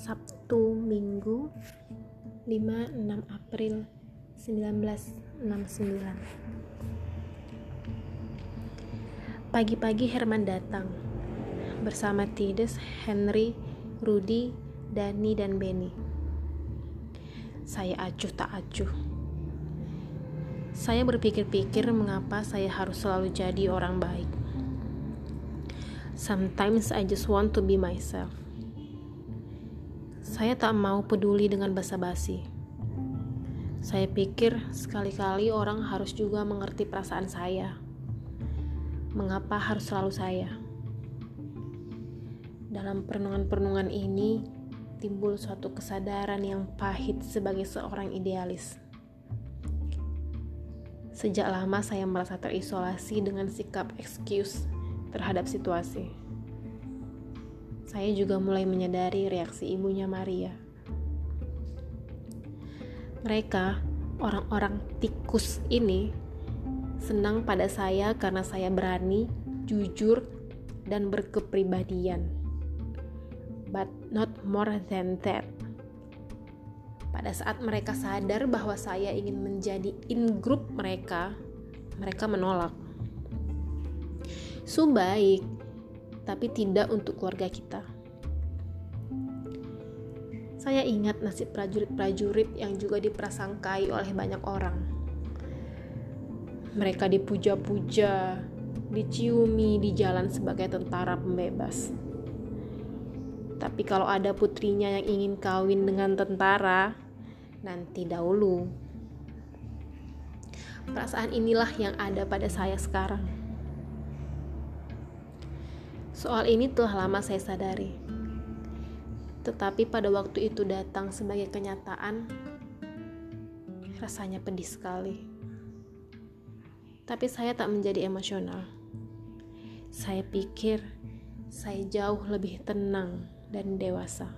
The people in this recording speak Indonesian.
Sabtu Minggu 5-6 April 1969 Pagi-pagi Herman datang bersama Tides, Henry, Rudy, Dani, dan Benny. Saya acuh tak acuh. Saya berpikir-pikir mengapa saya harus selalu jadi orang baik. Sometimes I just want to be myself. Saya tak mau peduli dengan basa-basi. Saya pikir sekali-kali orang harus juga mengerti perasaan saya. Mengapa harus selalu saya? Dalam perenungan-perenungan ini timbul suatu kesadaran yang pahit sebagai seorang idealis. Sejak lama saya merasa terisolasi dengan sikap excuse terhadap situasi. Saya juga mulai menyadari reaksi ibunya Maria. Mereka, orang-orang tikus ini, senang pada saya karena saya berani, jujur, dan berkepribadian. But not more than that. Pada saat mereka sadar bahwa saya ingin menjadi in group mereka, mereka menolak. Su baik, tapi tidak untuk keluarga kita. Saya ingat nasib prajurit-prajurit yang juga diprasangkai oleh banyak orang. Mereka dipuja-puja, diciumi di jalan sebagai tentara pembebas. Tapi kalau ada putrinya yang ingin kawin dengan tentara, nanti dahulu. Perasaan inilah yang ada pada saya sekarang. Soal ini telah lama saya sadari. Tetapi pada waktu itu datang sebagai kenyataan, rasanya pedih sekali. Tapi saya tak menjadi emosional. Saya pikir saya jauh lebih tenang dan dewasa.